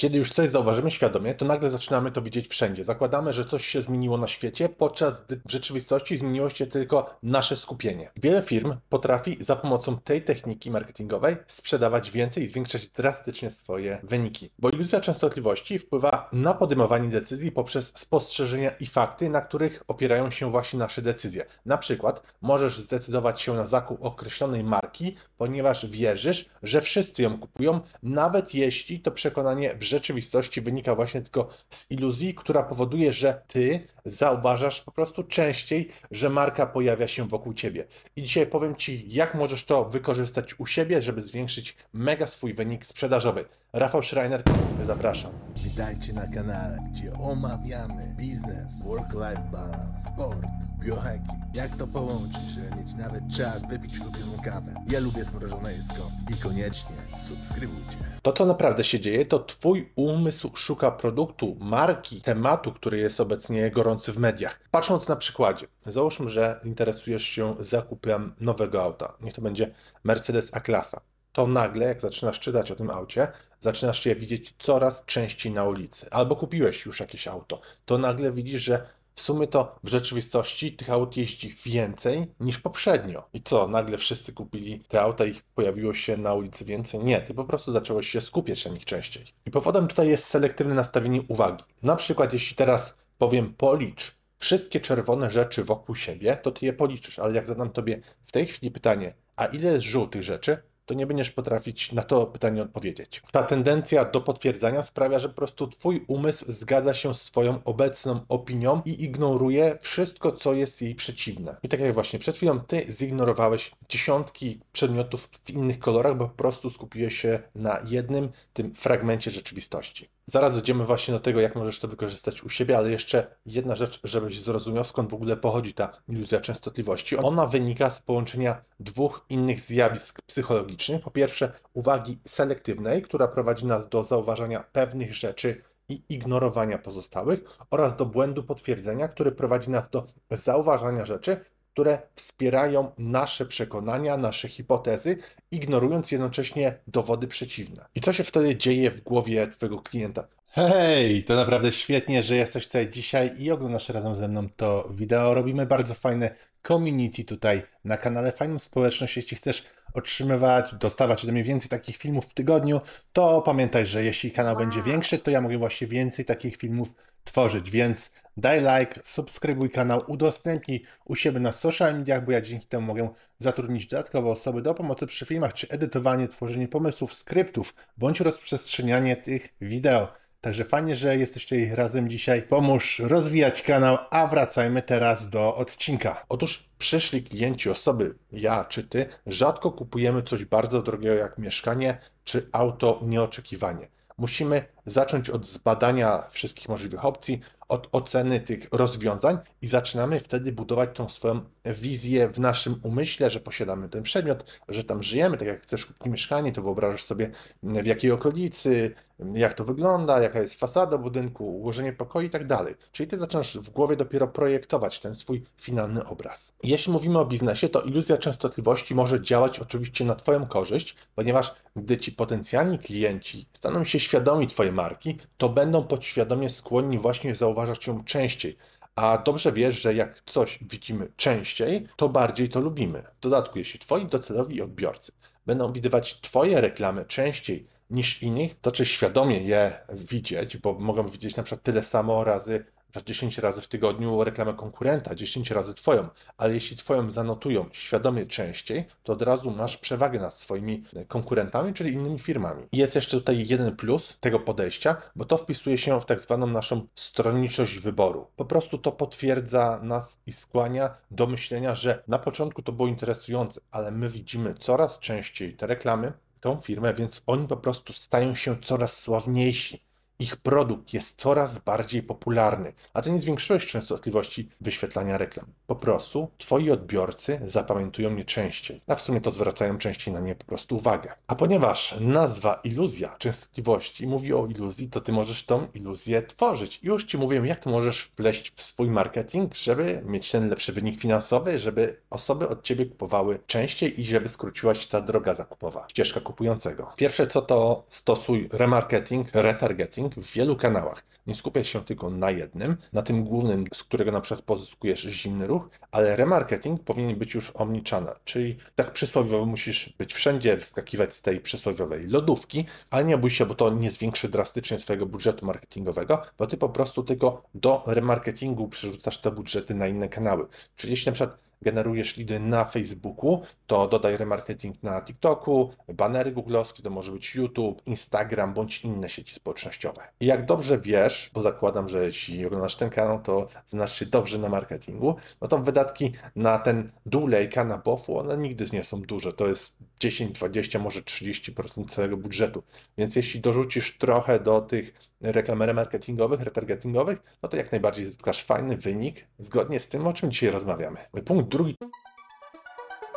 Kiedy już coś zauważymy świadomie, to nagle zaczynamy to widzieć wszędzie. Zakładamy, że coś się zmieniło na świecie, podczas gdy w rzeczywistości zmieniło się tylko nasze skupienie. Wiele firm potrafi za pomocą tej techniki marketingowej sprzedawać więcej i zwiększać drastycznie swoje wyniki. Bo iluzja częstotliwości wpływa na podejmowanie decyzji poprzez spostrzeżenia i fakty, na których opierają się właśnie nasze decyzje. Na przykład możesz zdecydować się na zakup określonej marki, ponieważ wierzysz, że wszyscy ją kupują, nawet jeśli to przekonanie w rzeczywistości wynika właśnie tylko z iluzji, która powoduje, że ty zauważasz po prostu częściej, że marka pojawia się wokół ciebie. I dzisiaj powiem ci, jak możesz to wykorzystać u siebie, żeby zwiększyć mega swój wynik sprzedażowy. Rafał Schreiner, zapraszam. Witajcie na kanale, gdzie omawiamy biznes, work-life balance, sport, biohacking. Jak to połączyć, żeby mieć nawet czas wypić ulubioną kawę. Ja lubię zmrożone jedzko i koniecznie subskrybujcie. To, co naprawdę się dzieje, to Twój umysł szuka produktu, marki, tematu, który jest obecnie gorący w mediach. Patrząc na przykładzie, załóżmy, że interesujesz się zakupem nowego auta. Niech to będzie Mercedes A-klasa. To nagle, jak zaczynasz czytać o tym aucie, zaczynasz je widzieć coraz częściej na ulicy. Albo kupiłeś już jakieś auto, to nagle widzisz, że w sumie to w rzeczywistości tych aut jeździ więcej niż poprzednio. I co, nagle wszyscy kupili te auta i pojawiło się na ulicy więcej? Nie, ty po prostu zacząłeś się skupiać na nich częściej. I powodem tutaj jest selektywne nastawienie uwagi. Na przykład, jeśli teraz powiem policz wszystkie czerwone rzeczy wokół siebie, to ty je policzysz, ale jak zadam tobie w tej chwili pytanie, a ile jest żółtych rzeczy, to nie będziesz potrafić na to pytanie odpowiedzieć. Ta tendencja do potwierdzania sprawia, że po prostu Twój umysł zgadza się z Twoją obecną opinią i ignoruje wszystko, co jest jej przeciwne. I tak jak właśnie przed chwilą Ty zignorowałeś dziesiątki przedmiotów w innych kolorach, bo po prostu skupiłeś się na jednym tym fragmencie rzeczywistości. Zaraz dojdziemy właśnie do tego, jak możesz to wykorzystać u siebie, ale jeszcze jedna rzecz, żebyś zrozumiał, skąd w ogóle pochodzi ta iluzja częstotliwości. Ona wynika z połączenia dwóch innych zjawisk psychologicznych. Po pierwsze, uwagi selektywnej, która prowadzi nas do zauważania pewnych rzeczy i ignorowania pozostałych, oraz do błędu potwierdzenia, który prowadzi nas do zauważania rzeczy, które wspierają nasze przekonania, nasze hipotezy, ignorując jednocześnie dowody przeciwne. I co się wtedy dzieje w głowie Twojego klienta? Hej, to naprawdę świetnie, że jesteś tutaj dzisiaj i oglądasz razem ze mną to wideo. Robimy bardzo fajne community tutaj na kanale, fajną społeczność. Jeśli chcesz otrzymywać, dostawać ode mnie więcej takich filmów w tygodniu, to pamiętaj, że jeśli kanał będzie większy, to ja mogę właśnie więcej takich filmów tworzyć, więc daj like, subskrybuj kanał, udostępnij u siebie na social mediach, bo ja dzięki temu mogę zatrudnić dodatkowe osoby do pomocy przy filmach, czy edytowanie, tworzenie pomysłów, skryptów, bądź rozprzestrzenianie tych wideo. Także fajnie, że jesteś tutaj razem dzisiaj. Pomóż rozwijać kanał, a wracajmy teraz do odcinka. Otóż przyszli klienci, osoby, ja czy ty, rzadko kupujemy coś bardzo drogiego jak mieszkanie czy auto nieoczekiwanie. Musimy zacząć od zbadania wszystkich możliwych opcji, od oceny tych rozwiązań i zaczynamy wtedy budować tą swoją wizję w naszym umyśle, że posiadamy ten przedmiot, że tam żyjemy, tak jak chcesz kupić mieszkanie, to wyobrażasz sobie w jakiej okolicy, jak to wygląda, jaka jest fasada budynku, ułożenie pokoi i tak dalej. Czyli ty zaczynasz w głowie dopiero projektować ten swój finalny obraz. Jeśli mówimy o biznesie, to iluzja częstotliwości może działać oczywiście na Twoją korzyść, ponieważ gdy ci potencjalni klienci staną się świadomi Twojej marki, to będą podświadomie skłonni właśnie zauważać ją częściej. A dobrze wiesz, że jak coś widzimy częściej, to bardziej to lubimy. W dodatku, jeśli Twoi docelowi odbiorcy będą widywać Twoje reklamy częściej niż innych, to czy świadomie je widzieć, bo mogą widzieć na przykład tyle samo razy że 10 razy w tygodniu reklamę konkurenta, 10 razy Twoją, ale jeśli Twoją zanotują świadomie częściej, to od razu masz przewagę nad swoimi konkurentami, czyli innymi firmami. Jest jeszcze tutaj jeden plus tego podejścia, bo to wpisuje się w tak zwaną naszą stronniczość wyboru. Po prostu to potwierdza nas i skłania do myślenia, że na początku to było interesujące, ale my widzimy coraz częściej te reklamy, tą firmę, więc oni po prostu stają się coraz sławniejsi ich produkt jest coraz bardziej popularny, a ty nie zwiększyłeś częstotliwości wyświetlania reklam. Po prostu twoi odbiorcy zapamiętują je częściej, a w sumie to zwracają częściej na nie po prostu uwagę. A ponieważ nazwa iluzja częstotliwości mówi o iluzji, to ty możesz tą iluzję tworzyć. Już ci mówię, jak to możesz wpleść w swój marketing, żeby mieć ten lepszy wynik finansowy, żeby osoby od ciebie kupowały częściej i żeby skróciła się ta droga zakupowa, ścieżka kupującego. Pierwsze co to stosuj remarketing, retargeting w wielu kanałach. Nie skupiaj się tylko na jednym, na tym głównym, z którego na przykład pozyskujesz zimny ruch, ale remarketing powinien być już omnichannel, czyli tak przysłowiowo musisz być wszędzie, wskakiwać z tej przysłowiowej lodówki, ale nie bój się, bo to nie zwiększy drastycznie twojego budżetu marketingowego, bo ty po prostu tylko do remarketingu przerzucasz te budżety na inne kanały. Czyli jeśli na przykład generujesz lidy na Facebooku, to dodaj remarketing na TikToku, banery googlowskie, to może być YouTube, Instagram bądź inne sieci społecznościowe. I jak dobrze wiesz, bo zakładam, że jeśli oglądasz ten kanał, to znasz się dobrze na marketingu, no to wydatki na ten dół lejka, na BOF-u, one nigdy nie są duże. To jest 10, 20, może 30% całego budżetu. Więc jeśli dorzucisz trochę do tych reklam remarketingowych, retargetingowych, no to jak najbardziej zyskasz fajny wynik zgodnie z tym, o czym dzisiaj rozmawiamy. Punkt drugi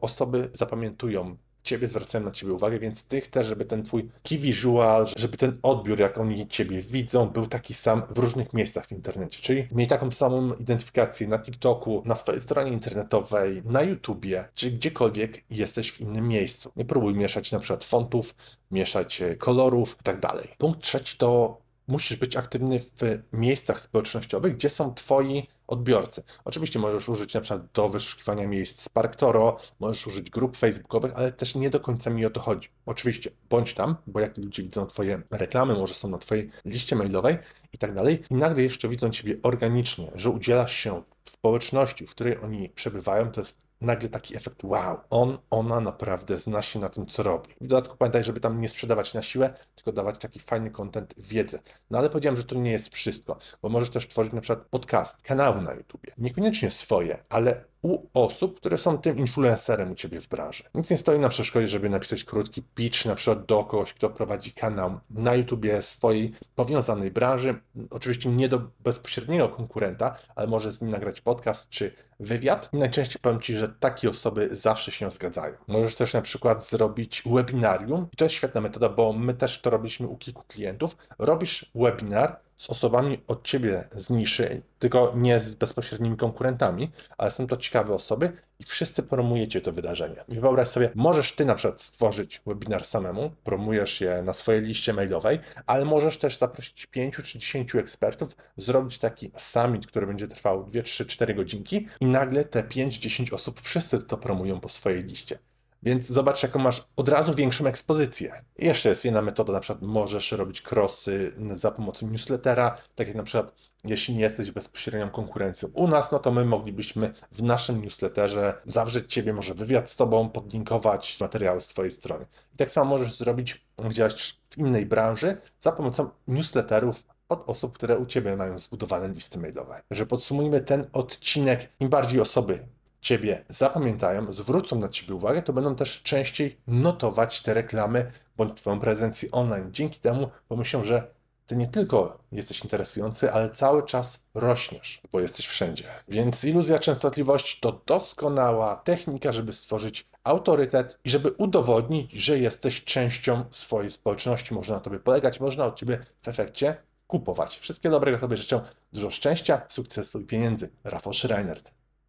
osoby zapamiętują Ciebie, zwracają na Ciebie uwagę, więc Ty chcesz, żeby ten Twój key visual, żeby ten odbiór, jak oni Ciebie widzą, był taki sam w różnych miejscach w internecie. Czyli miej taką samą identyfikację na TikToku, na swojej stronie internetowej, na YouTubie, czy gdziekolwiek jesteś w innym miejscu. Nie próbuj mieszać na przykład fontów, mieszać e, kolorów i tak dalej. Punkt trzeci to musisz być aktywny w miejscach społecznościowych, gdzie są Twoi odbiorcy. Oczywiście możesz użyć na przykład do wyszukiwania miejsc Sparktoro, możesz użyć grup facebookowych, ale też nie do końca mi o to chodzi. Oczywiście bądź tam, bo jak ludzie widzą Twoje reklamy, może są na Twojej liście mailowej i tak dalej, i nagle jeszcze widzą Ciebie organicznie, że udzielasz się w społeczności, w której oni przebywają, to jest nagle taki efekt wow, on, ona naprawdę zna się na tym, co robi. W dodatku pamiętaj, żeby tam nie sprzedawać na siłę, tylko dawać taki fajny content, wiedzę. No ale powiedziałem, że to nie jest wszystko, bo możesz też tworzyć na przykład podcast, kanały na YouTubie. Niekoniecznie swoje, ale u osób, które są tym influencerem u Ciebie w branży. Nic nie stoi na przeszkodzie, żeby napisać krótki pitch na przykład do kogoś, kto prowadzi kanał na YouTubie swojej powiązanej branży. Oczywiście nie do bezpośredniego konkurenta, ale może z nim nagrać podcast czy wywiad. I najczęściej powiem Ci, że takie osoby zawsze się zgadzają. Możesz też na przykład zrobić webinarium. I to jest świetna metoda, bo my też to robiliśmy u kilku klientów. Robisz webinar, z osobami od ciebie z niszy, tylko nie z bezpośrednimi konkurentami, ale są to ciekawe osoby i wszyscy promujecie to wydarzenie. I wyobraź sobie, możesz ty na przykład stworzyć webinar samemu, promujesz je na swojej liście mailowej, ale możesz też zaprosić 5 czy 10 ekspertów, zrobić taki summit, który będzie trwał 2, 3, 4 godzinki i nagle te 5-10 osób wszyscy to promują po swojej liście. Więc zobacz, jaką masz od razu większą ekspozycję. I jeszcze jest jedna metoda, na przykład możesz robić crossy za pomocą newslettera, tak jak na przykład jeśli nie jesteś bezpośrednią konkurencją u nas, no to my moglibyśmy w naszym newsletterze zawrzeć Ciebie, może wywiad z Tobą, podlinkować materiały z Twojej strony. I tak samo możesz zrobić, gdzieś w innej branży za pomocą newsletterów od osób, które u Ciebie mają zbudowane listy mailowe. Że podsumujmy ten odcinek, im bardziej osoby Ciebie zapamiętają, zwrócą na Ciebie uwagę, to będą też częściej notować te reklamy bądź Twoją prezencję online. Dzięki temu pomyślą, że Ty nie tylko jesteś interesujący, ale cały czas rośniesz, bo jesteś wszędzie. Więc iluzja częstotliwości to doskonała technika, żeby stworzyć autorytet i żeby udowodnić, że jesteś częścią swojej społeczności. Można na Tobie polegać, można od Ciebie w efekcie kupować. Wszystkiego dobrego sobie życzę, dużo szczęścia, sukcesu i pieniędzy. Rafał Schreinert.